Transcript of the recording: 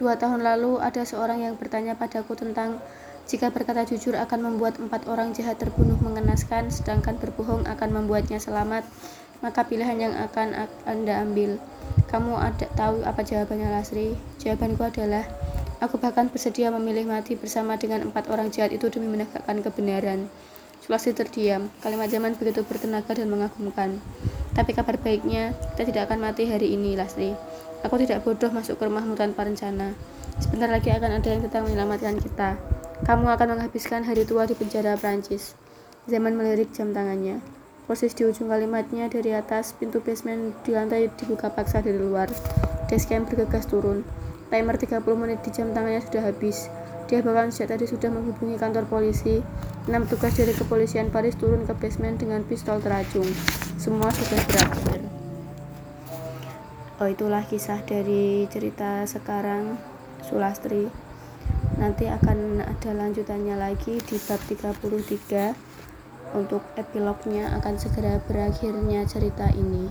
Dua tahun lalu, ada seorang yang bertanya padaku tentang jika berkata jujur akan membuat empat orang jahat terbunuh mengenaskan, sedangkan berbohong akan membuatnya selamat, maka pilihan yang akan Anda ambil. Kamu ada tahu apa jawabannya, Lasri? Jawabanku adalah, aku bahkan bersedia memilih mati bersama dengan empat orang jahat itu demi menegakkan kebenaran. Sulastri terdiam. Kalimat zaman begitu bertenaga dan mengagumkan. Tapi kabar baiknya, kita tidak akan mati hari ini, Lasri. Aku tidak bodoh masuk ke rumahmu tanpa rencana. Sebentar lagi akan ada yang datang menyelamatkan kita. Kamu akan menghabiskan hari tua di penjara Prancis. Zaman melirik jam tangannya. Persis di ujung kalimatnya dari atas, pintu basement di lantai dibuka paksa dari luar. Dashcam bergegas turun. Timer 30 menit di jam tangannya sudah habis. Dia bahkan sejak tadi sudah menghubungi kantor polisi. Enam tugas dari kepolisian Paris turun ke basement dengan pistol teracung. Semua sudah berakhir. Oh, itulah kisah dari cerita sekarang Sulastri. Nanti akan ada lanjutannya lagi di bab 33. Untuk epilognya akan segera berakhirnya cerita ini.